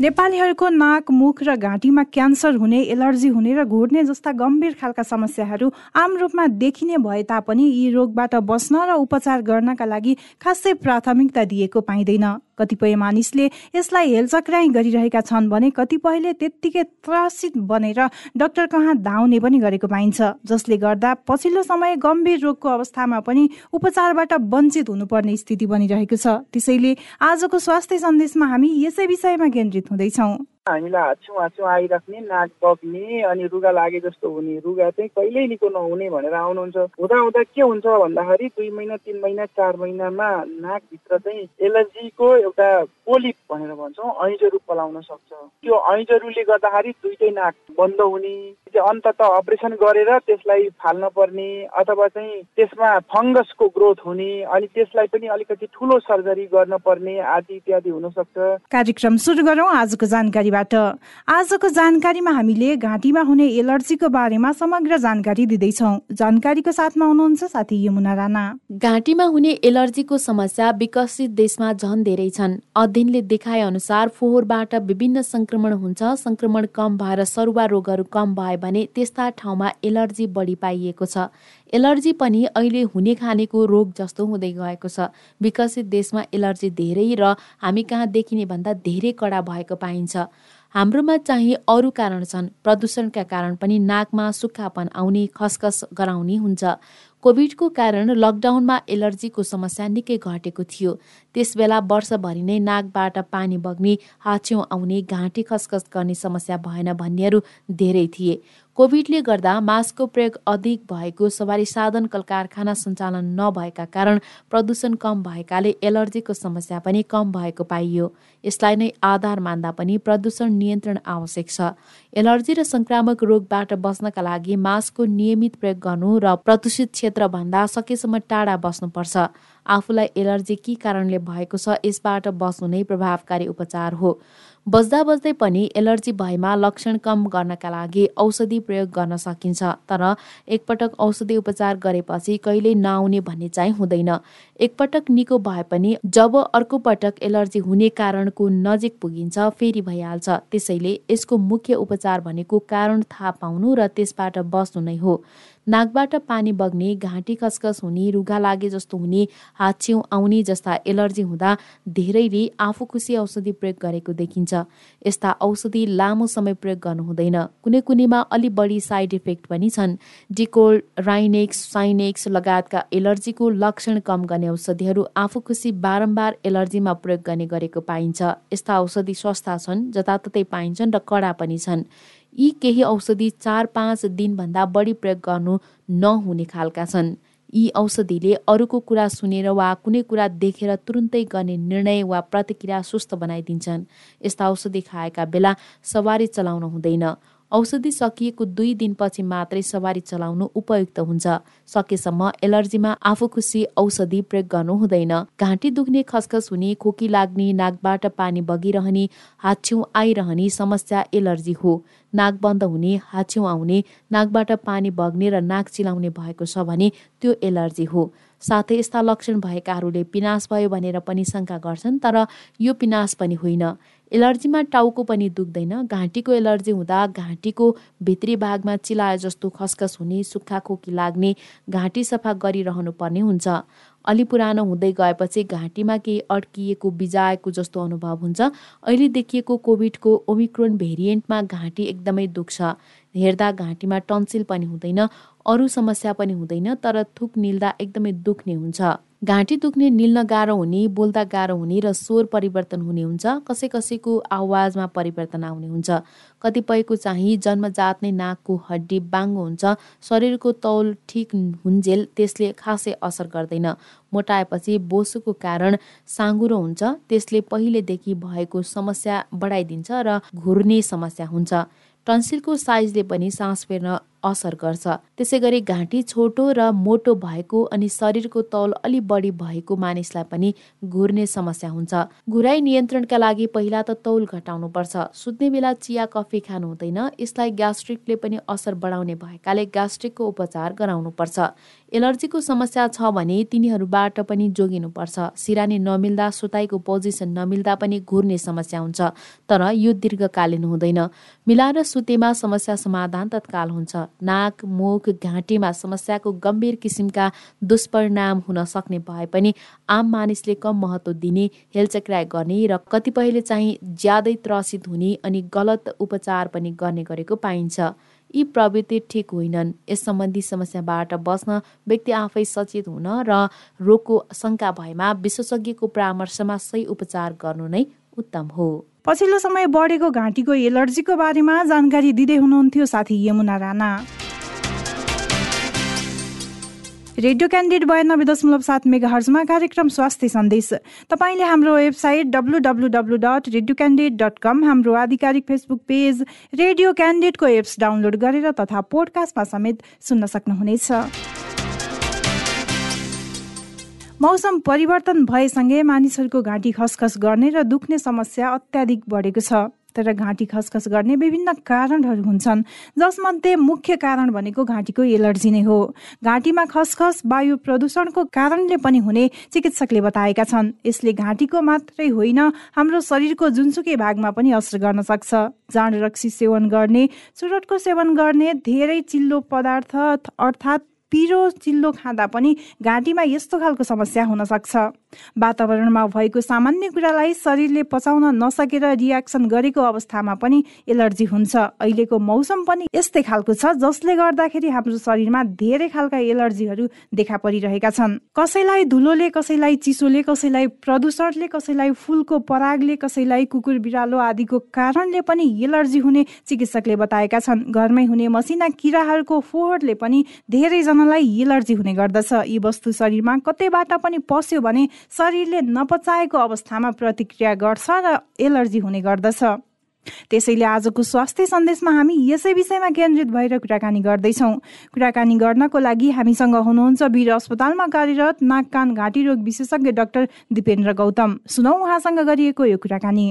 नेपालीहरूको नाक मुख र घाँटीमा क्यान्सर हुने एलर्जी हुने र घुर्ने जस्ता गम्भीर खालका समस्याहरू आम रूपमा देखिने भए तापनि यी रोगबाट बस्न र उपचार गर्नका लागि खासै प्राथमिकता दिएको पाइँदैन। कतिपय मानिसले यसलाई हेलचक्राइ गरिरहेका छन् भने कतिपयले त्यत्तिकै त्रासित बनेर डाक्टर कहाँ धाउने पनि गरेको पाइन्छ जसले गर्दा पछिल्लो समय गम्भीर रोगको अवस्थामा पनि उपचारबाट वञ्चित हुनुपर्ने स्थिति बनिरहेको छ। त्यसैले आजको स्वास्थ्य सन्देशमा हामी यसै विषयमा केन्द्रित हुँदैछौँ। हामीलाई हाच्छौँ हाच्छौँ आइराख्ने नाक बग्ने अनि रुगा लागे जस्तो हुने रुगा चाहिँ कहिल्यै निको नहुने भनेर आउनुहुन्छ। हुँदा हुँदा के हुन्छ भन्दाखेरि दुई महिना तिन महिना चार महिनामा नाकभित्र चाहिँ एलर्जीको एउटा पोलिप भनेर भन्छौँ ऐजरू पलाउन सक्छ। त्यो ऐजरूले गर्दाखेरि दुइटै नाक बन्द हुने अन्तत अपरेसन गरेर त्यसलाई फाल्न पर्ने अथवा चाहिँ त्यसमा फङ्गसको ग्रोथ हुने अनि त्यसलाई पनि अलिकति ठुलो सर्जरी गर्न पर्ने आदि इत्यादि हुन सक्छ कार्यक्रम सुरु गरौँ। आजको जानकारीबाट। आजको जानकारीमा हामीले घाँटीमा हुने एलर्जीको बारेमा समग्र जानकारी दिँदैछौँ। जानकारीको साथमा हुनुहुन्छ साथी यमुना राणा। घाँटीमा हुने एलर्जीको समस्या विकसित देशमा झन धेरै छन्। अध्ययनले देखाए अनुसार फोहोरबाट विभिन्न संक्रमण हुन्छ। संक्रमण कम भएर सरुवा रोगहरू कम भए भने त्यस्ता ठाउँमा एलर्जी बढी पाइएको छ। एलर्जी पनि अहिले हुने खानेको रोग जस्तो हुँदै गएको छ। विकसित देशमा एलर्जी धेरै र हामी कहाँ देखिने भन्दा धेरै कडा भएको पाइन्छ। हाम्रोमा चाहिँ अरू कारण छन्। प्रदूषणका कारण पनि नाकमा सुक्खापन आउने खसखस गराउने हुन्छ। कोभिडको कारण लकडाउनमा एलर्जीको समस्या निकै घटेको थियो। त्यसबेला वर्षभरि नै नाकबाट पानी बग्ने हाछ्यौँ आउने घाँटी खसखस गर्ने समस्या भएन भन्नेहरू धेरै थिए। कोभिडले गर्दा मास्कको प्रयोग अधिक भएको सवारी साधन कल कारखाना सञ्चालन नभएका कारण प्रदूषण कम भएकाले एलर्जीको समस्या पनि कम भएको पाइयो। यसलाई नै आधार मान्दा पनि प्रदूषण नियन्त्रण आवश्यक छ। एलर्जी र संक्रामक रोगबाट बस्नका लागि मास्कको नियमित प्रयोग गर्नु र प्रदूषित क्षेत्रभन्दा सकेसम्म टाढा बस्नुपर्छ। आफूलाई एलर्जी के कारणले भएको छ यसबाट बस्नु नै प्रभावकारी उपचार हो। बस्दा बस्दै पनि एलर्जी भएमा लक्षण कम गर्नका लागि औषधि प्रयोग गर्न सकिन्छ तर एकपटक औषधि उपचार गरेपछि कहिल्यै नआउने भन्ने चाहिँ हुँदैन। एकपटक निको भए पनि जब अर्को पटक एलर्जी हुने कारणको नजिक पुगिन्छ फेरि भइहाल्छ। त्यसैले यसको मुख्य उपचार भनेको कारण थाहा पाउनु र त्यसबाट बस्नु नै हो। नाकबाट पानी बग्ने घाँटी खसखस हुने रुगा लागे जस्तो हुने हाच्छेउ आउने जस्ता एलर्जी हुँदा धेरैले आफू खुसी औषधि प्रयोग गरेको देखिन्छ। यस्ता औषधि लामो समय प्रयोग गर्नु हुँदैन। कुनै कुनैमा अलि बढी साइड इफेक्ट पनि छन्। डिकोल राइनेक्स साइनेक्स लगायतका एलर्जीको लक्षण कम गर्ने औषधिहरू आफू खुसी बारम्बार एलर्जीमा प्रयोग गर्ने गरेको पाइन्छ। यस्ता औषधि सस्ता छन् जताततै पाइन्छन् र कडा पनि छन्। यी केही औषधि चार पाँच दिनभन्दा बढी प्रयोग गर्नु नहुने खालका छन्। यी औषधिले अरूको कुरा सुनेर वा कुनै कुरा देखेर तुरुन्तै गर्ने निर्णय वा प्रतिक्रिया सुस्त बनाइदिन्छन्। यस्ता औषधि खाएका बेला सवारी चलाउन हुँदैन। औषधि सकिएको दुई दिनपछि मात्रै सवारी चलाउनु उपयुक्त हुन्छ। सकेसम्म एलर्जीमा आफू खुसी औषधि प्रयोग गर्नु हुँदैन। घाँटी दुख्ने खसखस हुने खोकी लाग्ने नाकबाट पानी बगिरहने हाच्छिउँ आइरहने समस्या एलर्जी हो। नाक बन्द हुने हाच्छिउँ आउने नाकबाट पानी बग्ने र नाक चिलाउने भएको छ भने त्यो एलर्जी हो। साथै यस्ता लक्षण भएकाहरूले पिनास भयो भनेर पनि शङ्का गर्छन् तर यो पिनास पनि होइन। एलर्जीमा टाउको पनि दुख्दैन। घाँटीको एलर्जी हुँदा घाँटीको भित्री भागमा चिलाए जस्तो खसखस हुने सुक्खा खोकी लाग्ने घाँटी सफा गरिरहनु पर्ने हुन्छ। अलि पुरानो हुँदै गएपछि घाँटीमा केही अड्किएको बिजाएको जस्तो अनुभव हुन्छ। अहिले देखिएको कोभिडको ओमिक्रोन भेरिएन्टमा घाँटी एकदमै दुख्छ। हेर्दा घाँटीमा टन्सिल पनि हुँदैन। अरू समस्या पनि हुँदैन तर थुक निल्दा एकदमै दुख्ने हुन्छ। घाँटी दुख्ने निल्न गाह्रो हुने बोल्दा गाह्रो हुने र स्वर परिवर्तन हुने हुन्छ। कसै कसैको आवाजमा परिवर्तन आउने हुन्छ। कतिपयको चाहिँ जन्मजात नै नाकको हड्डी बाङ्गो हुन्छ। शरीरको तौल ठिक हुन्जेल त्यसले खासै असर गर्दैन। मोटाएपछि बोसोको कारण साँगुरो हुन्छ। त्यसले पहिलेदेखि भएको समस्या बढाइदिन्छ र घुर्ने समस्या हुन्छ। टन्सिलको साइजले पनि सास फेर्न असर गर्छ। त्यसै गरी घाँटी छोटो र मोटो भएको अनि शरीरको तौल अलि बढी भएको मानिसलाई पनि घुर्ने समस्या हुन्छ। घुराइ नियन्त्रणका लागि पहिला त तौल घटाउनु पर्छ। सुत्ने बेला चिया कफी खानु हुँदैन। यसलाई ग्यास्ट्रिकले पनि असर बढाउने भएकाले ग्यास्ट्रिकको उपचार गराउनु पर्छ। एलर्जीको समस्या छ भने तिनीहरूबाट पनि जोगिनुपर्छ सिरानी नमिल्दा सुताइको पोजिसन नमिल्दा पनि घुर्ने समस्या हुन्छ। तर यो दीर्घकालीन हुँदैन। मिलाएर सुतेमा समस्या समाधान तत्काल हुन्छ। नाक मुख घाँटीमा समस्याको गम्भीर किसिमका दुष्परिणाम हुन सक्ने भए पनि आम मानिसले कम महत्त्व दिने हेलचक्राइ गर्ने र कतिपयले चाहिँ ज्यादै त्रसित हुने अनि गलत उपचार पनि गर्ने गरेको पाइन्छ। यी प्रवृत्ति ठिक होइनन्। यस सम्बन्धी समस्याबाट बस्न व्यक्ति आफै सचेत हुन र रोगको शङ्का भएमा विशेषज्ञको परामर्शमा सही उपचार गर्नु नै उत्तम हो। पछिल्लो समय बढेको घाँटीको एलर्जीको बारेमा जानकारी दिँदै हुनुहुन्थ्यो साथी यमुना राणा। रेडियो क्यान्डिडेट बयानब्बे दशमलव सात मेगा हर्जमा कार्यक्रम स्वास्थ्य सन्देश। तपाईँले हाम्रो website W W W dot radio candidate dot com हाम्रो आधिकारिक फेसबुक पेज रेडियो क्यान्डिडेटको एप्स डाउनलोड गरेर तथा पोडकास्टमा समेत सुन्न सक्नुहुनेछ। मौसम परिवर्तन भएसँगै मानिसहरूको घाँटी खसखस गर्ने र दुख्ने समस्या अत्याधिक बढेको छ। तर घाँटी खसखस गर्ने विभिन्न कारणहरू हुन्छन् जसमध्ये मुख्य कारण भनेको घाँटीको एलर्जी नै हो। घाँटीमा खसखस वायु प्रदूषणको कारणले पनि हुने चिकित्सकले बताएका छन्। यसले घाँटीको मात्रै होइन हाम्रो शरीरको जुनसुकै भागमा पनि असर गर्न सक्छ। जाँड रक्सी सेवन गर्ने चुरोटको सेवन गर्ने धेरै चिल्लो पदार्थ अर्थात् पिरो चिल्लो खाँदा पनि घाँटीमा यस्तो खालको समस्या हुन सक्छ। वातावरणमा भएको सामान्य कुरालाई शरीरले पचाउन नसकेर रियाक्सन गरेको अवस्थामा पनि एलर्जी हुन्छ। अहिलेको मौसम पनि यस्तै खालको छ जसले गर्दाखेरि हाम्रो शरीरमा धेरै खालका एलर्जीहरू देखा परिरहेका छन्। कसैलाई धुलोले कसैलाई चिसोले कसैलाई प्रदूषणले कसैलाई फुलको परागले कसैलाई कुकुर बिरालो आदिको कारणले पनि एलर्जी हुने चिकित्सकले बताएका छन्। घरमै हुने मसिना किराहरूको फोहोरले पनि धेरैजनालाई एलर्जी हुने गर्दछ। यी वस्तु शरीरमा कतैबाट पनि पस्यो भने शरीरले नपचाएको अवस्थामा प्रतिक्रिया गर्छ र एलर्जी हुने गर्दछ। त्यसैले आजको स्वास्थ्य सन्देशमा हामी यसै विषयमा केन्द्रित भएर कुराकानी गर्दैछौँ। कुराकानी गर्नको लागि हामीसँग हुनुहुन्छ वीर अस्पतालमा कार्यरत नाक कान घाँटी रोग विशेषज्ञ डाक्टर दिपेन्द्र गौतम। सुनौ उहाँसँग गरिएको यो कुराकानी।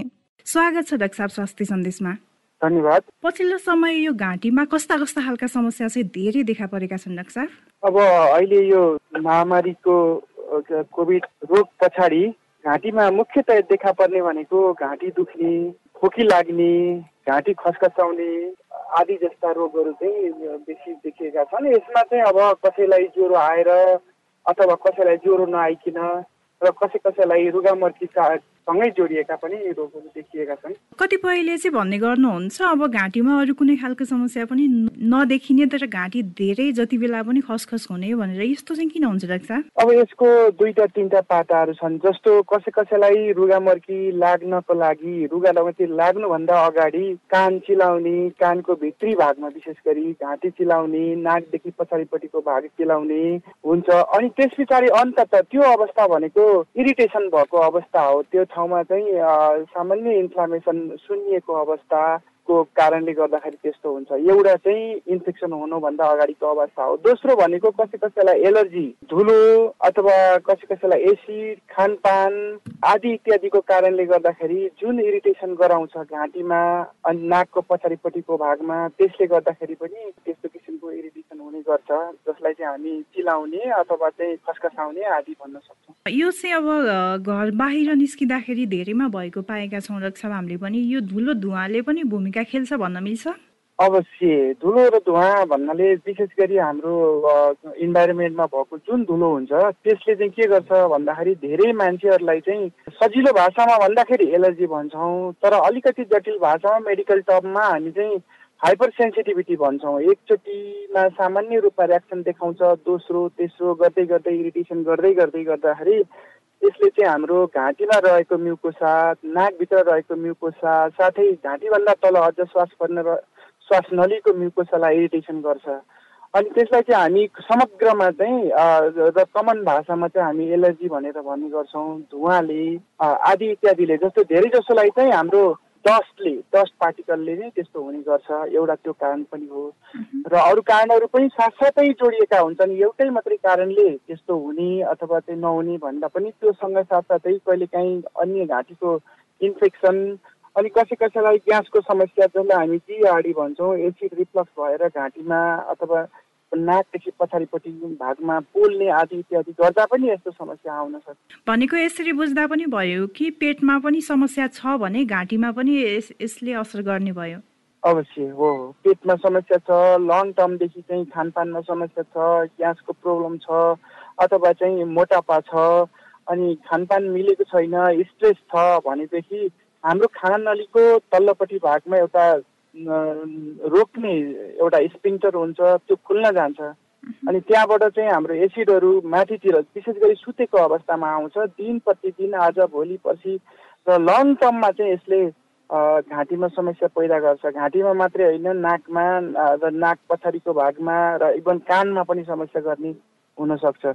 स्वागत छ डाक्टर साहब स्वास्थ्य सन्देशमा। धन्यवाद। पछिल्लो समय यो घाँटीमा कस्ता कस्ता खालका समस्या चाहिँ धेरै देखा परेका छन् डाक्टर साहब? अब अहिले यो महामारीको कोभिड रोग पछाडि घाँटीमा मुख्यतया देखा पर्ने भनेको घाँटी दुख्ने खोकी लाग्ने घाँटी खसखसाउने आदि जस्ता रोगहरू चाहिँ बेसी देखिएका छन्। यसमा चाहिँ अब कसैलाई ज्वरो आएर अथवा कसैलाई ज्वरो नआइकन र कसै कसैलाई रुगामर्की सँगै जोडिएका पनि रोगहरू देखिएका छन्। कतिपयले चाहिँ भन्ने गर्नुहुन्छ अब घाँटीमा अरू कुनै खालको समस्या पनि नदेखिने तर घाँटी धेरै जति बेला पनि खसखस हुने भनेर यस्तो चाहिँ किन हुन्छ डाक्टर अब यसको दुईटा तिनवटा पाटाहरू छन् जस्तो कसै कसैलाई रुगामर्की लाग्नको लागि रुगा लगती लाग्नुभन्दा अगाडि कान चिलाउने कानको भित्री भागमा विशेष गरी घाँटी चिलाउने नाकदेखि पछाडिपट्टिको भाग चिलाउने हुन्छ। अनि त्यस पछाडि अन्तत त्यो अवस्था भनेको इरिटेसन भएको अवस्था हो त्यो ठाउँमा चाहिँ सामान्य इन्फ्लामेसन सुन्निएको अवस्थाको कारणले गर्दाखेरि त्यस्तो हुन्छ। एउटा चाहिँ इन्फेक्सन हुनुभन्दा अगाडिको अवस्था हो। दोस्रो भनेको कसै कसैलाई एलर्जी धुलो अथवा कसै कसैलाई एसिड खानपान आदि इत्यादिको कारणले गर्दाखेरि जुन इरिटेसन गराउँछ घाँटीमा अनि नाकको पछाडिपट्टिको भागमा त्यसले गर्दाखेरि पनि त्यस्तो किसिमको इरिटेसन हुने गर्छ जसलाई चाहिँ हामी चिलाउने अथवा चाहिँ खसखसाउने आदि भन्न सक्छौँ। यो चाहिँ अब घर बाहिर निस्किँदाखेरि धेरैमा भएको पाएका छौँ रक्षा हामीले पनि यो धुलो धुवाले पनि भूमिका खेल्छ भन्न मिल्छ? अवश्य धुलो र धुवा भन्नाले विशेष गरी हाम्रो इन्भाइरोमेन्टमा भएको जुन धुलो हुन्छ त्यसले चाहिँ के गर्छ भन्दाखेरि धेरै मान्छेहरूलाई चाहिँ सजिलो भाषामा भन्दाखेरि एलर्जी भन्छौँ तर अलिकति जटिल भाषामा मेडिकल टर्ममा हामी चाहिँ हाइपर सेन्सिटिभिटी भन्छौँ। एकचोटिमा सामान्य रूपमा रियाक्सन देखाउँछ दोस्रो तेस्रो गर्दै गर्दै इरिटेसन गर्दै गर्दै गर्दाखेरि यसले चाहिँ हाम्रो घाँटीमा रहेको म्युकोसा नाकभित्र रहेको म्युकोसा साथै घाँटीभन्दा तल अझ श्वास पर्ने श्वास नलीको म्युकोसालाई इरिटेसन गर्छ। अनि त्यसलाई चाहिँ हामी समग्रमा चाहिँ र कमन भाषामा चाहिँ हामी एलर्जी भनेर भन्ने गर्छौँ। धुवाले आदि इत्यादिले जस्तो धेरै जसोलाई चाहिँ हाम्रो डस्टले डस्ट पार्टिकलले नै त्यस्तो हुने गर्छ। एउटा त्यो कारण पनि हो। र अरू कारणहरू पनि साथसाथै जोडिएका हुन्छन्। एउटै मात्रै कारणले त्यस्तो हुने अथवा चाहिँ नहुने भन्दा पनि त्योसँग साथसाथै कहिलेकाहीँ अन्य घाँटीको इन्फेक्सन अनि कसै कसैलाई ग्यासको समस्या जसलाई हामी जिआरडी भन्छौँ एसिड रिफ्लक्स भएर घाँटीमा अथवा नाकदेखि पछाडिपट्टि भागमा पोल्ने आदि इत्यादि गर्दा पनि यस्तो समस्या आउन सक्छ। भनेको यसरी बुझ्दा पनि भयो कि पेटमा पनि समस्या छ भने घाँटीमा पनि यसले असर गर्ने भयो? अवश्य हो। पेटमा समस्या छ लङ टर्मदेखि चाहिँ खानपानमा समस्या छ ग्यासको प्रब्लम छ अथवा चाहिँ मोटापा छ अनि खानपान मिलेको छैन स्ट्रेस छ भनेदेखि हाम्रो खाना नलीको तल्लोपट्टि भागमा एउटा रोक्ने एउटा स्पिन्टर हुन्छ त्यो खुल्न जान्छ। अनि त्यहाँबाट चाहिँ हाम्रो एसिडहरू माथितिर विशेष गरी सुतेको अवस्थामा आउँछ। दिन प्रतिदिन आज भोलि पर्सि र लङ टर्ममा चाहिँ यसले घाँटीमा समस्या पैदा गर्छ। घाँटीमा मात्रै होइन नाकमा र नाक पछाडिको भागमा र इभन कानमा पनि समस्या गर्ने हुनसक्छ।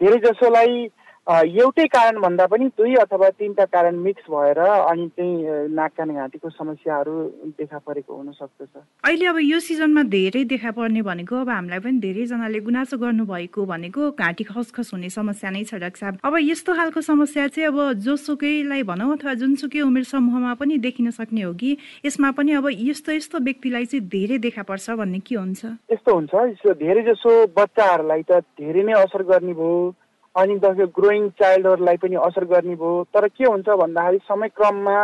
धेरै जसोलाई एउटै कारण भन्दा पनि दुई अथवा तिनवटा कारण मिक्स भएर अनि चाहिँ नाक कान घाँटीको समस्याहरू देखा परेको हुन सक्दछ। अहिले अब यो सिजनमा धेरै देखा पर्ने भनेको अब हामीलाई पनि धेरैजनाले गुनासो गर्नुभएको भनेको घाँटी खसखस हुने समस्या नै छ डाक्टर साहब। अब यस्तो खालको समस्या चाहिँ अब जोसुकैलाई भनौँ अथवा जुनसुकै उमेर समूहमा पनि देखिन सक्ने हो कि यसमा पनि अब यस्तो यस्तो व्यक्तिलाई चाहिँ धेरै देखा पर्छ भन्ने के हुन्छ? यस्तो हुन्छ धेरै जसो बच्चाहरूलाई त धेरै नै असर गर्ने भयो। अनि जस्तो ग्रोइङ चाइल्डहरूलाई पनि असर गर्ने भयो। तर के हुन्छ भन्दाखेरि समयक्रममा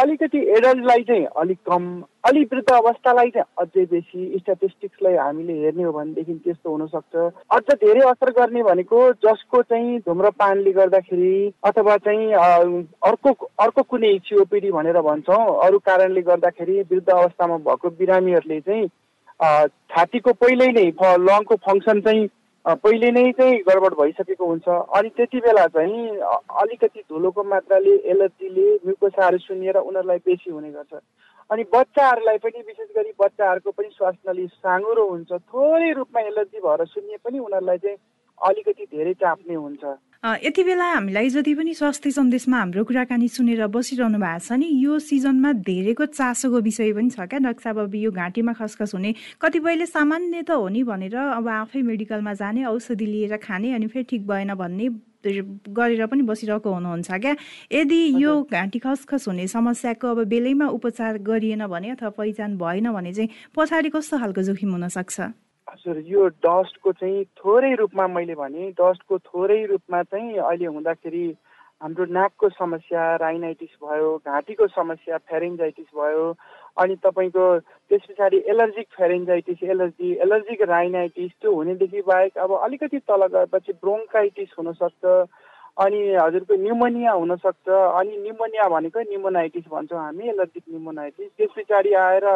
अलिकति एडल्टलाई चाहिँ अलिक कम अलिक वृद्ध अवस्थालाई चाहिँ अझै बेसी स्ट्याटिस्टिक्सलाई हामीले हेर्ने हो भनेदेखि त्यस्तो हुनसक्छ। अझ धेरै असर गर्ने भनेको जसको चाहिँ धुम्रपानले गर्दाखेरि अथवा चाहिँ अर्को अर्को कुनै सिओपिडी भनेर भन्छौँ अरू कारणले गर्दाखेरि वृद्ध अवस्थामा भएको बिरामीहरूले चाहिँ छातीको पहिल्यै नै लङको फङ्सन चाहिँ पहिले नै चाहिँ गडबड भइसकेको हुन्छ। अनि त्यति बेला चाहिँ अलिकति धुलोको मात्राले एलर्जीले म्युकोसाहरू सुनिएर उनीहरूलाई बेसी हुने गर्छ। अनि बच्चाहरूलाई पनि विशेष गरी बच्चाहरूको पनि श्वास नली साँगुरो हुन्छ। थोरै रूपमा एलर्जी भएर सुनिए पनि उनीहरूलाई चाहिँ अलिकति धेरै चाप्ने हुन्छ। यति बेला हामीलाई जति पनि स्वास्थ्य सन्देशमा हाम्रो कुराकानी सुनेर बसिरहनु भएको छ नि यो सिजनमा धेरैको चासोको विषय पनि छ क्या। डाक्टर साहब अब यो घाँटीमा खसखस हुने कतिपयले सामान्य त हो नि भनेर अब आफै मेडिकलमा जाने औषधि लिएर खाने अनि फेरि ठिक भएन भन्ने गरेर पनि बसिरहेको हुनुहुन्छ क्या। यदि यो घाँटी खसखस हुने समस्याको अब बेलैमा उपचार गरिएन भने अथवा पहिचान भएन भने चाहिँ पछाडि कस्तो खालको जोखिम हुनसक्छ? हजुर यो डस्टको चाहिँ थोरै रूपमा मैले भने डस्टको थोरै रूपमा चाहिँ अहिले हुँदाखेरि हाम्रो नाकको समस्या राइनाइटिस भयो घाँटीको समस्या फेरेन्जाइटिस भयो अनि तपाईँको त्यस पछाडि allergic pharyngitis allergy allergic rhinitis त्यो हुनेदेखि बाहेक अब अलिकति तल गएपछि ब्रोङ्काइटिस हुनसक्छ अनि हजुरको न्युमोनिया हुनसक्छ अनि न्युमोनिया भनेको न्युमोनाइटिस भन्छौँ हामी एलर्जिक न्युमोनाइटिस त्यस पछाडि आएर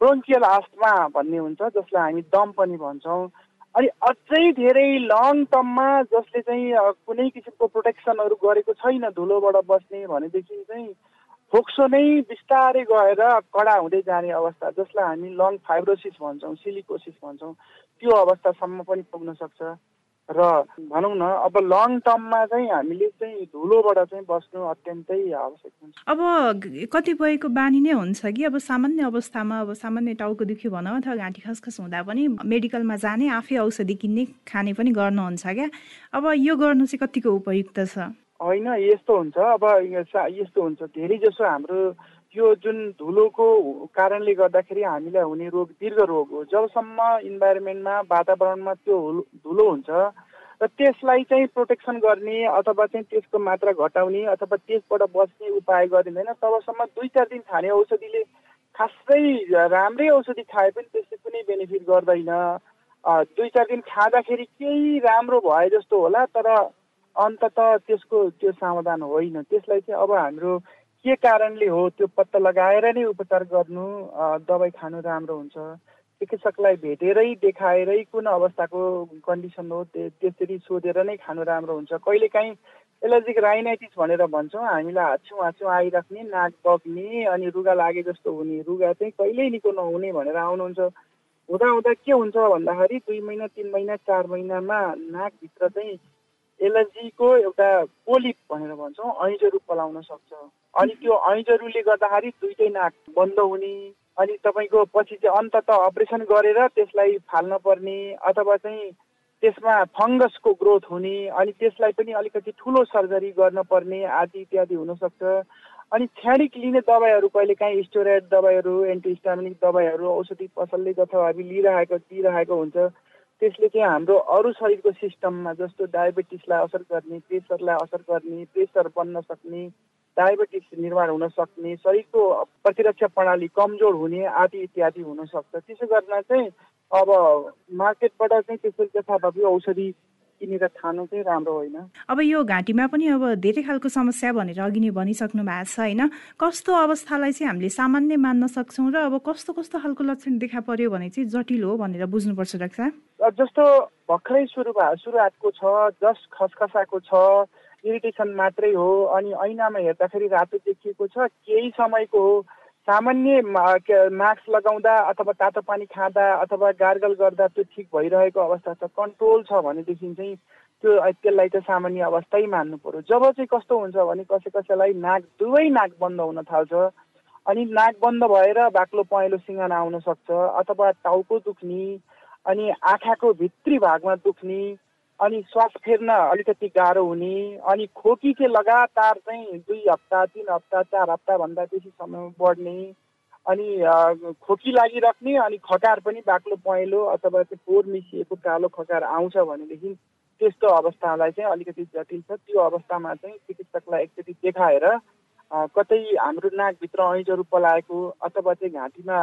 ब्रोन्कियल आस्टमा भन्ने हुन्छ जसलाई हामी दम पनि भन्छौँ। अनि अझै धेरै लङ टर्ममा जसले चाहिँ कुनै किसिमको प्रोटेक्सनहरू गरेको छैन धुलोबाट बस्ने भनेदेखि चाहिँ फोक्सो नै बिस्तारै गएर कडा हुँदै जाने अवस्था जसलाई हामी लङ फाइब्रोसिस भन्छौँ सिलिकोसिस भन्छौँ त्यो अवस्थासम्म पनि पुग्न सक्छ। र भनौँ न अब लङ टर्ममा चाहिँ हामीले चाहिँ धुलोबाट चाहिँ बस्नु अत्यन्तै आवश्यक हुन्छ। अब कतिपयको बानी नै हुन्छ कि अब सामान्य अवस्थामा अब सामान्य टाउको दुख्यो भनौँ अथवा घाँटी खसखस हुँदा पनि मेडिकलमा जाने आफै औषधि किन्ने खाने पनि गर्नुहुन्छ क्या? अब यो गर्नु चाहिँ कतिको उपयुक्त छ? होइन यस्तो हुन्छ। अब यस्तो हुन्छ। धेरै जसो हाम्रो यो जुन धुलोको कारणले गर्दाखेरि हामीलाई हुने रोग दीर्घ रोग हो। जबसम्म इन्भाइरोमेन्टमा वातावरणमा त्यो धुलो हुन्छ र त्यसलाई चाहिँ प्रोटेक्सन गर्ने अथवा चाहिँ त्यसको मात्रा घटाउने अथवा त्यसबाट बच्ने उपाय गरिँदैन तबसम्म दुई चार दिन खाने औषधिले खासै राम्रै औषधि खाए पनि त्यसले कुनै बेनिफिट गर्दैन। दुई चार दिन खाँदाखेरि केही राम्रो भए जस्तो होला तर अन्तत त्यसको त्यो समाधान होइन। त्यसलाई चाहिँ अब हाम्रो के कारणले हो त्यो पत्ता लगाएर नै उपचार गर्नु दबाई खानु राम्रो हुन्छ? चिकित्सकलाई भेटेरै देखाएरै कुन अवस्थाको कन्डिसन हो? त्यसरी सोधेर नै खानु राम्रो हुन्छ। कहिलेकाहीँ एलर्जिक राइनाइटिस भनेर भन्छौँ हामीलाई हाच्छौँ हाच्छौँ आइराख्ने नाक बग्ने अनि रुगा लागे जस्तो हुने रुगा चाहिँ कहिल्यै निको नहुने भनेर आउनुहुन्छ। हुँदा हुँदा के हुन्छ भन्दाखेरि दुई महिना तिन महिना चार महिनामा नाकभित्र चाहिँ एलर्जीको एउटा पोलिप भनेर भन्छौँ ऐँजहरू पलाउन सक्छ। अनि त्यो ऐँजरूले गर्दाखेरि दुइटै नाक बन्द हुने अनि तपाईँको पछि चाहिँ अन्तत अपरेसन गरेर त्यसलाई फाल्न पर्ने अथवा चाहिँ त्यसमा फङ्गसको ग्रोथ हुने अनि त्यसलाई पनि अलिकति ठुलो सर्जरी गर्न पर्ने आदि इत्यादि हुनसक्छ। अनि क्षणिक लिने दबाईहरू कहिले काहीँ स्टोराइड दबाईहरू एन्टिस्टामिनिक दबाईहरू औषधि पसलले जथाभावी लिइरहेको दिइरहेको हुन्छ। त्यसले चाहिँ हाम्रो अरू शरीरको सिस्टममा जस्तो डायबेटिसलाई असर गर्ने प्रेसरलाई असर गर्ने प्रेसर बन्न सक्ने डायबेटिस निर्माण हुन सक्ने शरीरको प्रतिरक्षा प्रणाली कमजोर हुने आदि इत्यादि हुनसक्छ त्यसो गर्न चाहिँ अब मार्केटबाट चाहिँ त्यसरी यथाभावी औषधि किनेर खानु चाहिँ राम्रो होइन। अब यो घाँटीमा पनि अब धेरै खालको समस्या भनेर अघि नै भनिसक्नु भएको छ होइन? कस्तो अवस्थालाई चाहिँ हामीले सामान्य मान्न सक्छौँ र अब कस्तो कस्तो खालको लक्षण देखा पर्यो भने चाहिँ जटिल हो भनेर बुझ्नुपर्छ डाक्टर जस्तो भर्खरै सुरु सुरुवातको छ जस खसखसाको छ इरिटेसन मात्रै हो अनि ऐनामा हेर्दाखेरि रातो देखिएको छ केही समयको हो सामान्य मास्क लगाउँदा अथवा तातो पानी खाँदा अथवा गार्गल गर्दा त्यो ठिक भइरहेको अवस्था छ कन्ट्रोल छ भनेदेखि चाहिँ त्यो त्यसलाई चाहिँ सामान्य अवस्थै मान्नु पऱ्यो जब चाहिँ कस्तो हुन्छ भने कसै कसैलाई नाक दुवै नाक बन्द हुन थाल्छ। अनि नाक बन्द भएर बाक्लो पहेँलो सिँगाना आउन सक्छ अथवा टाउको दुख्ने अनि आँखाको भित्री भागमा दुख्ने अनि श्वास फेर्न अलिकति गाह्रो हुने अनि खोकी चाहिँ लगातार चाहिँ दुई हप्ता तिन हप्ता चार हप्ताभन्दा बेसी समय बढ्ने अनि खोकी लागिराख्ने अनि खकार पनि बाक्लो पहेँलो अथवा चाहिँ फोहोर मिसिएको कालो खकार आउँछ भनेदेखि त्यस्तो अवस्थालाई चाहिँ अलिकति जटिल छ। त्यो अवस्थामा चाहिँ चिकित्सकलाई एकचोटि देखाएर कतै हाम्रो नाकभित्र ऐँजहरू पलाएको अथवा चाहिँ घाँटीमा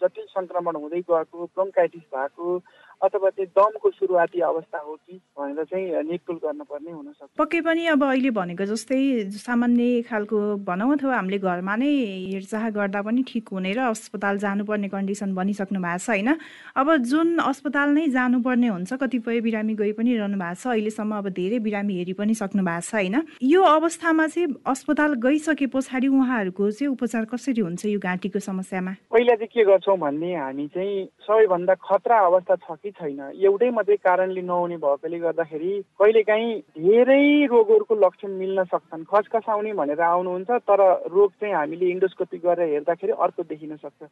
जटिल सङ्क्रमण हुँदै गएको ब्रोङ्काइटिस भएको अथवा चाहिँ दमको सुरुवाती अवस्था हो कि भनेर चाहिँ निकुल गर्नुपर्ने हुनसक्छ पक्कै पनि अब अहिले भनेको जस्तै सामान्य खालको भनौँ अथवा हामीले घरमा नै हेरचाह गर्दा पनि ठिक हुने र अस्पताल जानुपर्ने कन्डिसन बनिसक्नु भएको छ होइन? अब जुन अस्पताल नै जानुपर्ने हुन्छ कतिपय बिरामी गइ पनि रहनु भएको छ अहिलेसम्म अब धेरै बिरामी हेरि पनि सक्नु भएको छ होइन? यो अवस्थामा चाहिँ अस्पताल गइसके पछाडि उहाँहरूको चाहिँ उपचार कसरी हुन्छ यो घाँटीको समस्यामा? पहिला चाहिँ के गर्छौँ भन्ने हामी चाहिँ सबैभन्दा खतरा अवस्था छ कि छैन। एउटै मात्रै कारणले नहुने भएकोले गर्दाखेरि कहिलेकाहीँ धेरै रोगहरूको लक्षण मिल्न सक्छन्। खसखसाउने भनेर आउनुहुन्छ तर रोग चाहिँ हामीले इन्डोस्कोपी गरेर हेर्दाखेरि अर्को देखिन सक्छ।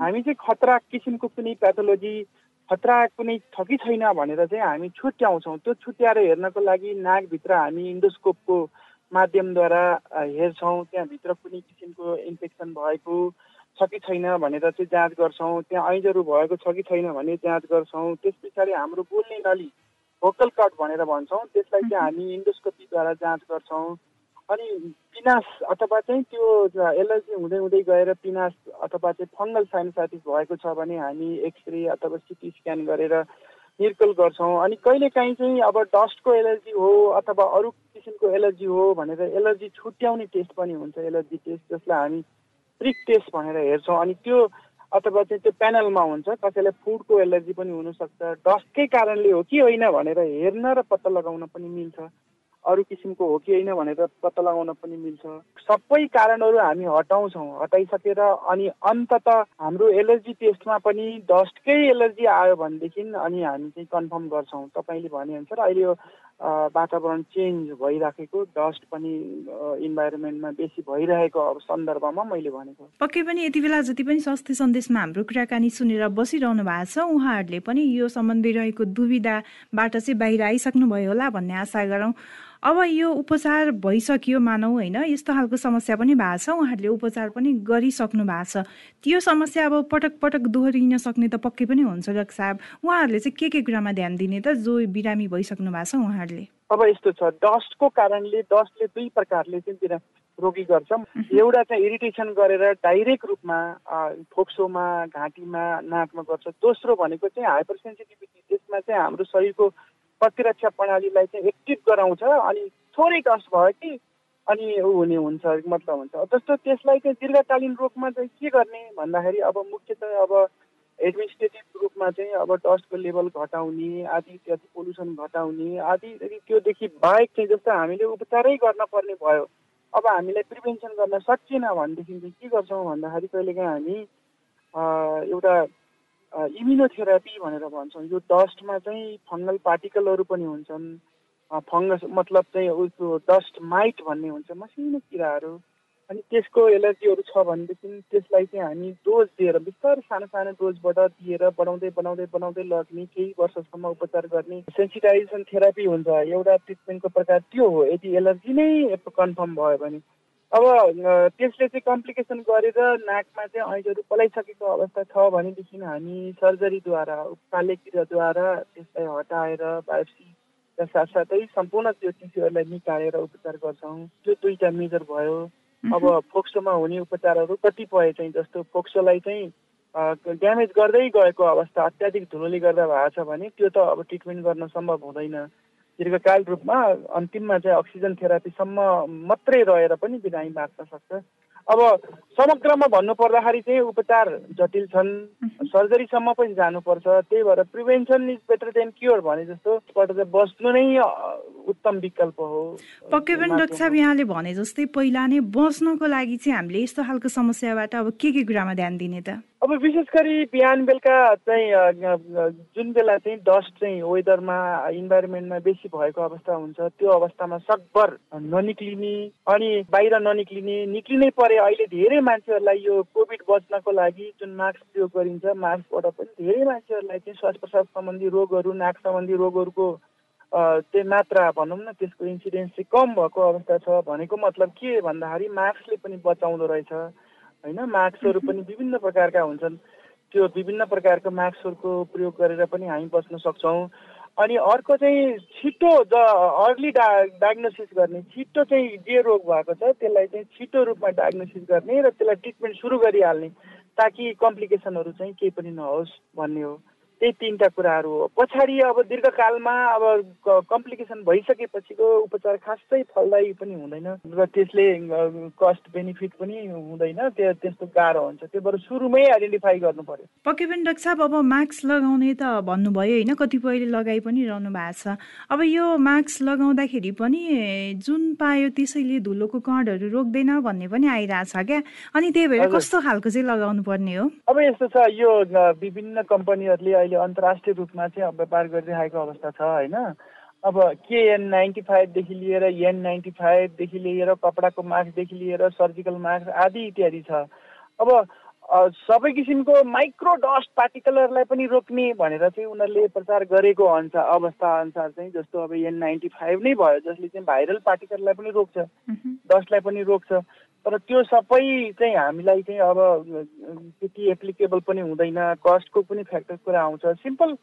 हामी चाहिँ खतरा किसिमको कुनै प्याथोलोजी खतरा कुनै छ कि छैन भनेर चाहिँ हामी छुट्याउँछौँ। त्यो छुट्याएर हेर्नको लागि नाकभित्र हामी इन्डोस्कोपको माध्यमद्वारा हेर्छौँ त्यहाँभित्र कुनै किसिमको इन्फेक्सन भएको छ कि छैन भनेर चाहिँ जाँच गर्छौँ त्यहाँ ऐजहरू भएको छ कि छैन भने जाँच गर्छौँ। त्यस पछाडि हाम्रो बोल्ने नली भोकल कट भनेर भन्छौँ त्यसलाई चाहिँ हामी इन्डोस्कोपीद्वारा जाँच गर्छौँ। अनि पिनास अथवा चाहिँ त्यो एलर्जी हुँदै हुँदै गएर पिनास अथवा चाहिँ फङ्गल साइनोसाइटिस भएको छ भने हामी एक्सरे अथवा सिटी स्क्यान गरेर निर्कल गर्छौँ। अनि कहिलेकाहीँ चाहिँ अब डस्टको एलर्जी हो अथवा अरू किसिमको एलर्जी हो भनेर एलर्जी छुट्याउने टेस्ट पनि हुन्छ एलर्जी टेस्ट जसलाई हामी प्रिक टेस्ट भनेर हेर्छौँ। अनि त्यो अथवा चाहिँ त्यो प्यानलमा हुन्छ कसैलाई फुडको एलर्जी पनि हुनसक्छ। डस्टकै कारणले हो कि होइन भनेर हेर्न र पत्ता लगाउन पनि मिल्छ। अरू किसिमको हो कि होइन भनेर पत्ता लगाउन पनि मिल्छ। सबै कारणहरू हामी हटाउँछौँ हटाइसकेर अनि अन्तत हाम्रो एलर्जी टेस्टमा पनि डस्टकै एलर्जी आयो भनेदेखि अनि हामी चाहिँ कन्फर्म गर्छौँ। तपाईँले भनेअनुसार अहिले यो वातावरण चेन्ज भइराखेको डस्ट पनि इन्भाइरोमेन्टमा बेसी भइरहेको अब सन्दर्भमा मैले भनेको पक्कै पनि यति बेला जति पनि स्वास्थ्य सन्देशमा हाम्रो कुराकानी सुनेर बसिरहनु भएको छ उहाँहरूले पनि यो सम्बन्धी रहेको दुविधाबाट चाहिँ बाहिर आइसक्नु भयो होला भन्ने आशा गरौँ। अब यो उपचार भइसक्यो मानौ होइन? यस्तो खालको समस्या पनि भएको छ। उहाँहरूले उपचार पनि गरिसक्नु भएको छ। त्यो समस्या अब पटक पटक दोहोरिन सक्ने त पक्कै पनि हुन्छ डाक्टर साहब। उहाँहरूले चाहिँ के के कुरामा ध्यान दिने त? जो बिरामी भइसक्नु भएको छ उहाँहरूले। अब यस्तो छ डस्टको कारणले डस्टले दुई प्रकारले चाहिँ रोगी गर्छ। एउटा चाहिँ इरिटेसन गरेर डाइरेक्ट रूपमा फोक्सोमा घाँटीमा नाकमा गर्छ। दोस्रो भनेको चाहिँ हाइपर सेन्सिटिभिटी त्यसमा चाहिँ हाम्रो शरीरको प्रतिरक्षा प्रणालीलाई चाहिँ एक्टिभ गराउँछ अनि थोरै डस्ट भयो कि अनि ऊ हुने हुन्छ मतलब हुन्छ। जस्तो त्यसलाई चाहिँ दीर्घकालीन रोगमा चाहिँ के गर्ने भन्दाखेरि अब मुख्यतः अब एडमिनिस्ट्रेटिभ रूपमा चाहिँ अब डस्टको लेभल घटाउने आदि इत्यादि पोल्युसन घटाउने आदि त्योदेखि बाहेक चाहिँ जस्तो हामीले उपचारै गर्न पर्ने भयो अब हामीलाई प्रिभेन्सन गर्न सकिएन भनेदेखि चाहिँ के गर्छौँ भन्दाखेरि कहिलेकाहीँ हामी एउटा इम्युनोथेरापी भनेर भन्छौँ यो डस्टमा चाहिँ फङ्गल पार्टिकलहरू पनि हुन्छन्। फङ्गस मतलब चाहिँ उसको डस्ट माइट भन्ने हुन्छ मसिनो किराहरू। अनि त्यसको एलर्जीहरू छ भनेदेखि त्यसलाई चाहिँ हामी डोज दिएर बिस्तारै सानो सानो डोजबाट दिएर बढाउँदै बढाउँदै बढाउँदै लग्ने केही वर्षसम्म उपचार गर्ने सेन्सिटाइजेसन थेरापी हुन्छ। एउटा ट्रिटमेन्टको प्रकार त्यो हो। यदि एलर्जी नै कन्फर्म भयो भने अब त्यसले चाहिँ कम्प्लिकेसन गरेर नाकमा चाहिँ ऐजहरू पलाइसकेको अवस्था छ भनेदेखि हामी सर्जरीद्वारा उपालेक्रियाद्वारा त्यसलाई हटाएर बायोप्सी साथसाथै सम्पूर्ण त्यो टिस्युहरूलाई निकालेर उपचार गर्छौँ। त्यो दुईवटा मेजर भयो। अब फोक्सोमा हुने उपचारहरू कतिपय चाहिँ जस्तो फोक्सोलाई चाहिँ ड्यामेज गर्दै गएको अवस्था अत्याधिक धुलोले गर्दा भएको छ भने त्यो त अब ट्रिटमेन्ट गर्न सम्भव हुँदैन। दीर्घकाल रूपमा अन्तिममा चाहिँ अक्सिजन थेरापीसम्म मात्रै रहेर पनि बिरामी बाँच्न सक्छ। अब समग्रमा भन्नु पर्दाखेरि चाहिँ उपचार जटिल छन्। सर्जरीसम्म पनि जानुपर्छ। त्यही भएर prevention is better than cure भने जस्तो। बस्नु नै उत्तम विकल्प हो। पक्कै पनि डाक्टर साहब यहाँले भने जस्तै पहिला नै बस्नको लागि चाहिँ हामीले यस्तो खालको समस्याबाट अब के के कुरामा ध्यान दिने त? अब विशेष गरी बिहान बेलुका चाहिँ जुन बेला चाहिँ डस्ट चाहिँ वेदरमा इन्भाइरोमेन्टमा बेसी भएको अवस्था हुन्छ त्यो अवस्थामा सकभर ननिक्लिने अनि बाहिर ननिक्लिने निक्लिनै परे अहिले धेरै मान्छेहरूलाई यो कोभिड बच्नको लागि जुन मास्क प्रयोग गरिन्छ मास्कबाट पनि धेरै मान्छेहरूलाई चाहिँ श्वास प्रश्वास सम्बन्धी रोगहरू नाक सम्बन्धी रोगहरूको त्यो मात्रा भनौँ न त्यसको इन्सिडेन्स चाहिँ कम भएको अवस्था छ भनेको मतलब के भन्दाखेरि मास्कले पनि बचाउँदो रहेछ होइन? मास्कहरू पनि विभिन्न प्रकारका हुन्छन्। त्यो विभिन्न प्रकारको मास्कहरूको प्रयोग गरेर पनि हामी बस्न सक्छौँ। अनि अर्को चाहिँ छिटो द अर्ली डा डायग्नोसिस गर्ने छिटो चाहिँ जे रोग भएको छ त्यसलाई चाहिँ छिटो रूपमा डायग्नोसिस गर्ने र त्यसलाई ट्रिटमेन्ट सुरु गरिहाल्ने ताकि कम्प्लिकेसनहरू चाहिँ केही पनि नहोस् भन्ने हो। त्यही तिनवटा कुराहरू हो। पछाडि अब दीर्घकालमा अब कम्प्लिकेसन भइसकेपछिको उपचार खासै फलदायी पनि हुँदैन र त्यसले कस्ट बेनिफिट पनि हुँदैन त्यो त्यस्तो गाह्रो हुन्छ। त्यो भएर सुरुमै आइडेन्टिफाई गर्नु पर्यो। पक्कै पनि डाक्टर साहब अब मास्क लगाउने त भन्नुभयो होइन कतिपयले लगाइ पनि रहनु भएको छ। अब यो मास्क लगाउँदाखेरि पनि जुन पायो त्यसैले धुलोको कणहरू रोक्दैन भन्ने पनि आइरहेछ क्या? अनि त्यही भएर कस्तो खालको चाहिँ लगाउनु पर्ने हो? अब यस्तो छ यो विभिन्न कम्पनीहरूले अहिले अन्तर्राष्ट्रिय रूपमा चाहिँ अब व्यापार गरिरहेको अवस्था छ होइन? अब केएन नाइन्टी फाइभदेखि लिएर एन नाइन्टी फाइभदेखि लिएर कपडाको मास्कदेखि लिएर सर्जिकल मास्क आदि इत्यादि छ। अब सबै किसिमको माइक्रो डस्ट पार्टिकलहरूलाई पनि रोक्ने भनेर चाहिँ उनीहरूले प्रचार गरेको अनुसार अवस्था अनुसार चाहिँ जस्तो अब एन नाइन्टी फाइभ नै भयो जसले चाहिँ भाइरल पार्टिकललाई पनि रोक्छ। डस्टलाई पनि रोक्छ। तर त्यो सबै चाहिँ हामीलाई चाहिँ अब त्यति एप्लिकेबल पनि हुँदैन। कस्टको पनि फ्याक्टर कुरा आउँछ। Simple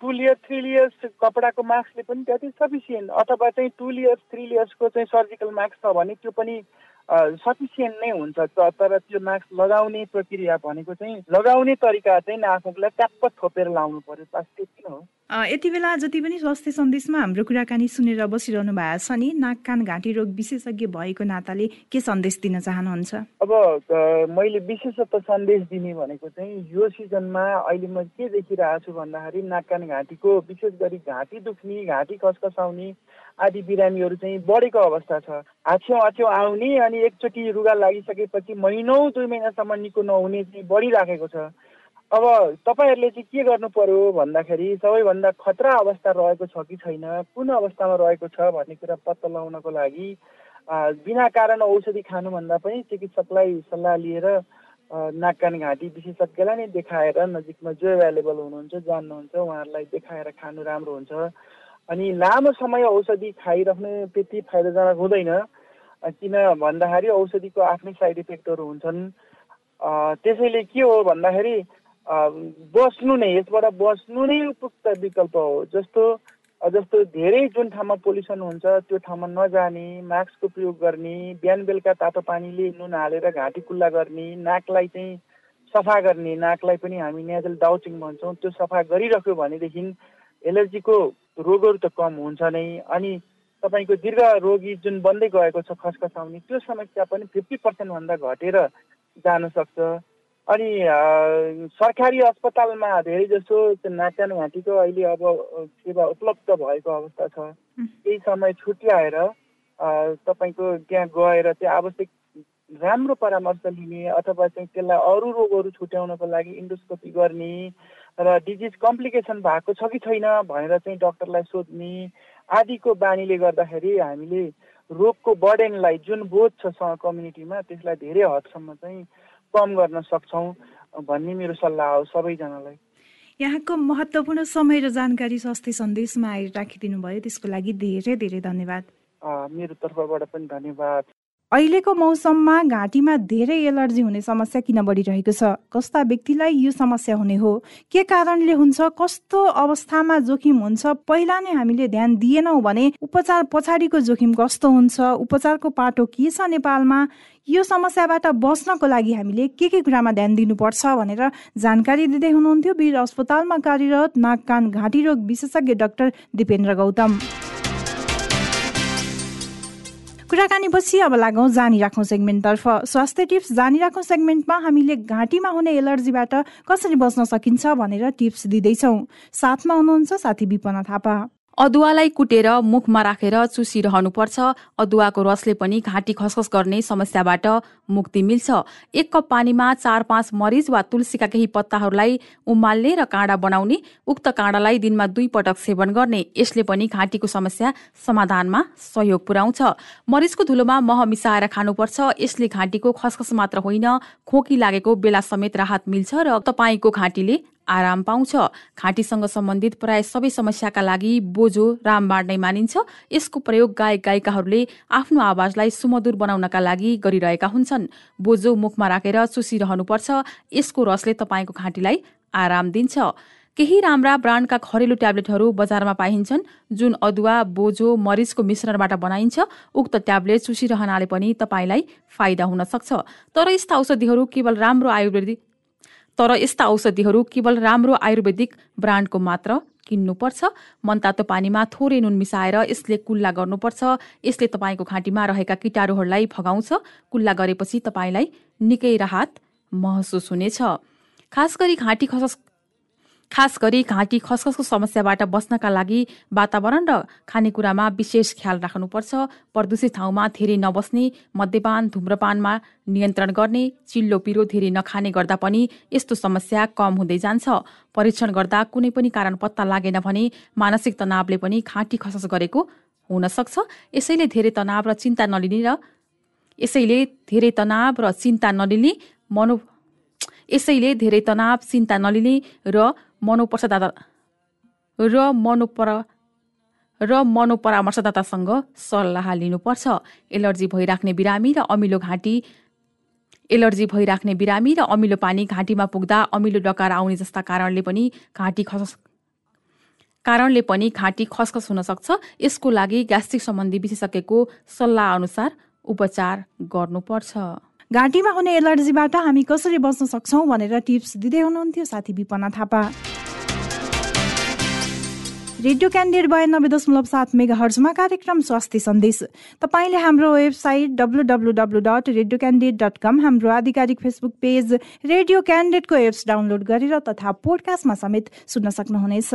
two layers three layers कपडाको मास्कले पनि त्यति सफिसियन्ट अथवा चाहिँ टु लियर्स थ्री लियर्सको चाहिँ सर्जिकल मास्क छ भने त्यो पनि सफिसियन्ट नै हुन्छ। तर त्यो मास्क लगाउने प्रक्रिया भनेको चाहिँ लगाउने तरिका चाहिँ नाफुकलाई ट्याप्प थोपेर लाउनु पर्यो। बस त्यति नै हो। यति बेला जति पनि स्वास्थ्य सन्देशमा हाम्रो कुराकानी सुनेर बसिरहनु भएको छ नि नाक कान घाँटी रोग विशेषज्ञ भएको नाताले के सन्देश दिन चाहनुहुन्छ? अब मैले विशेषतः सन्देश दिने भनेको चाहिँ यो सिजनमा अहिले म के देखिरहेको छु भन्दाखेरि नाक कान घाँटीको विशेष गरी घाँटी दुख्ने घाँटी खसखसाउने आदि बिरामीहरू चाहिँ बढेको अवस्था छ। हाछ्यौँ हाछ्यौँ आउने अनि एकचोटि रुगा लागिसकेपछि महिनौ दुई महिनासम्म निको नहुने चाहिँ बढिराखेको छ। अब तपाईँहरूले चाहिँ के गर्नु पर्यो भन्दाखेरि सबैभन्दा खतरा अवस्था रहेको छ कि छैन? कुन अवस्थामा रहेको छ भन्ने कुरा पत्ता लगाउनको लागि बिना कारण औषधि खानुभन्दा पनि चिकित्सकलाई सल्लाह लिएर नाक कान घाँटी विशेषज्ञलाई नै देखाएर नजिकमा जो एभाइलेबल हुनुहुन्छ जान्नुहुन्छ उहाँहरूलाई देखाएर खानु राम्रो हुन्छ। अनि लामो समय औषधि खाइराख्नु त्यति फाइदाजनक हुँदैन किन भन्दाखेरि औषधिको आफ्नै साइड इफेक्टहरू हुन्छन्। त्यसैले के हो भन्दाखेरि बस्नु नै यसबाट बस्नु नै उपयुक्त विकल्प हो। जस्तो जस्तो धेरै जुन ठाउँमा पोल्युसन हुन्छ त्यो ठाउँमा नजाने मास्कको प्रयोग गर्ने बिहान बेलुका तातो पानीले नुन हालेर घाँटी कुल्ला गर्ने नाकलाई चाहिँ सफा गर्ने नाकलाई पनि हामी नेजल डाउचिङ भन्छौँ त्यो सफा गरिरह्यो भनेदेखि एलर्जीको रोगहरू त कम हुन्छ नै। अनि तपाईँको दीर्घ रोगी जुन बन्दै गएको छ खसखसाउने त्यो समस्या पनि फिफ्टी पर्सेन्टभन्दा घटेर जान सक्छ। अनि सरकारी अस्पतालमा धेरै जसो नाचान घाँटीको अहिले अब सेवा उपलब्ध भएको अवस्था छ। केही समय छुट्याएर तपाईँको त्यहाँ गएर चाहिँ आवश्यक राम्रो परामर्श लिने अथवा चाहिँ त्यसलाई अरू रोगहरू छुट्याउनको लागि इन्डोस्कोपी गर्ने र डिजिज कम्प्लिकेसन भएको छ कि छैन भनेर चाहिँ डक्टरलाई सोध्ने आदिको बानीले गर्दाखेरि हामीले रोगको बर्डेनलाई जुन बोझ छ कम्युनिटीमा त्यसलाई धेरै हदसम्म चाहिँ कम गर्न सक्छौँ भन्ने मेरो सल्लाह हो सबैजनालाई। यहाँको महत्त्वपूर्ण समय र जानकारी स्वास्थ्य सन्देशमा आएर राखिदिनु भयो त्यसको लागि धेरै धेरै धन्यवाद। मेरो तर्फबाट पनि धन्यवाद। अहिलेको मौसममा घाँटीमा धेरै एलर्जी हुने समस्या किन बढिरहेको छ? कस्ता व्यक्तिलाई यो समस्या हुने हो? के कारणले हुन्छ? कस्तो अवस्थामा जोखिम हुन्छ? पहिला नै हामीले ध्यान दिएनौँ भने उपचार पछाडिको जोखिम कस्तो हुन्छ? उपचारको पाटो के छ नेपालमा? यो समस्याबाट बस्नको लागि हामीले के के कुरामा ध्यान दिनुपर्छ भनेर जानकारी दिँदै हुनुहुन्थ्यो। वीर अस्पतालमा कार्यरत नाक कान घाँटी रोग विशेषज्ञ डाक्टर दिपेन्द्र गौतम। कुराकानीपछि अब लागौँ जानिराखौँ सेगमेन्टतर्फ। स्वास्थ्य टिप्स जानिराखौँ सेगमेन्टमा हामीले घाँटीमा हुने एलर्जीबाट कसरी बच्न सकिन्छ भनेर टिप्स दिँदैछौँ। साथमा हुनुहुन्छ साथी विपना थापा। अदुवालाई कुटेर मुखमा राखेर चुसिरहनुपर्छ। अदुवाको रसले पनि घाँटी खसखस गर्ने समस्याबाट मुक्ति मिल्छ। एक कप पानीमा चार पाँच मरिच वा तुलसीका केही पत्ताहरूलाई उमाल्ने र काँडा बनाउने उक्त काँडालाई दिनमा दुई पटक सेवन गर्ने यसले पनि घाँटीको समस्या समाधानमा सहयोग पुर्याउँछ। मरिचको धुलोमा मह मिसाएर खानुपर्छ। यसले घाँटीको खसखस मात्र होइन खोकी लागेको बेला समेत राहत मिल्छ र तपाईँको घाँटीले आराम पाउँछ। घाँटीसँग सम्बन्धित प्राय सबै समस्याका लागि बोझो रामबाण नै मानिन्छ। यसको प्रयोग गायक गायिकाहरूले आफ्नो आवाजलाई सुमधुर बनाउनका लागि गरिरहेका हुन्छन्। बोझो मुखमा राखेर चुसिरहनुपर्छ। यसको रसले तपाईँको घाँटीलाई आराम दिन्छ। केही राम्रा ब्रान्डका घरेलु ट्याब्लेटहरू बजारमा पाइन्छन् जुन अदुवा बोझो मरिचको मिश्रणबाट बनाइन्छ। उक्त ट्याब्लेट चुसिरहनाले पनि तपाईँलाई फाइदा हुन सक्छ। तर यस्ता औषधिहरू केवल राम्रो आयुर्वेदिक तर यस्ता औषधिहरू केवल राम्रो आयुर्वेदिक ब्रान्डको मात्र किन्नुपर्छ। मनतातो पानीमा थोरै नुन मिसाएर यसले कुल्ला गर्नुपर्छ। यसले तपाईँको घाँटीमा रहेका किटाणुहरूलाई भगाउँछ। कुल्ला गरेपछि तपाईँलाई निकै राहत महसुस हुनेछ। खास गरी घाँटी खसस खास गरी घाँटी खसखसको समस्याबाट बस्नका लागि वातावरण र खानेकुरामा विशेष ख्याल राख्नुपर्छ। प्रदूषित ठाउँमा धेरै नबस्ने मद्यपान धुम्रपानमा नियन्त्रण गर्ने चिल्लो पिरो धेरै नखाने गर्दा पनि यस्तो समस्या कम हुँदै जान्छ। परीक्षण गर्दा कुनै पनि कारण पत्ता लागेन भने मानसिक तनावले पनि घाँटी खसखस गरेको हुन सक्छ। यसैले धेरै तनाव र चिन्ता नलिने र यसैले धेरै तनाव र चिन्ता नलिने मनो यसैले धेरै तनाव चिन्ता नलिने र मनोपरामर्शदाता र मनोपर र मनोपरामर्शदातासँग सल्लाह लिनुपर्छ। एलर्जी भइराख्ने बिरामी र अमिलो घाँटी एलर्जी भइराख्ने बिरामी र अमिलो पानी घाँटीमा पुग्दा अमिलो डकार आउने जस्ता कारणले पनि घाँटी खस कारणले पनि घाँटी खसखस हुन सक्छ। यसको लागि ग्यास्ट्रिक सम्बन्धी विशेषज्ञको सल्लाह अनुसार उपचार गर्नुपर्छ। घाँटीमा हुने एलर्जीबाट हामी कसरी बच्न सक्छौँ भनेर टिप्स दिँदै हुनुहुन्थ्यो साथी विपना थापा। रेडियो क्यान्डिडेट बयानब्बे दशमलव सात मेगा हर्जमा कार्यक्रम स्वास्थ्य सन्देश। तपाईँले हाम्रो website W W W dot radio candidate dot com हाम्रो आधिकारिक फेसबुक पेज रेडियो क्यान्डिडेटको एप्स डाउनलोड गरेर तथा पोडकास्टमा समेत सुन्न सक्नुहुनेछ।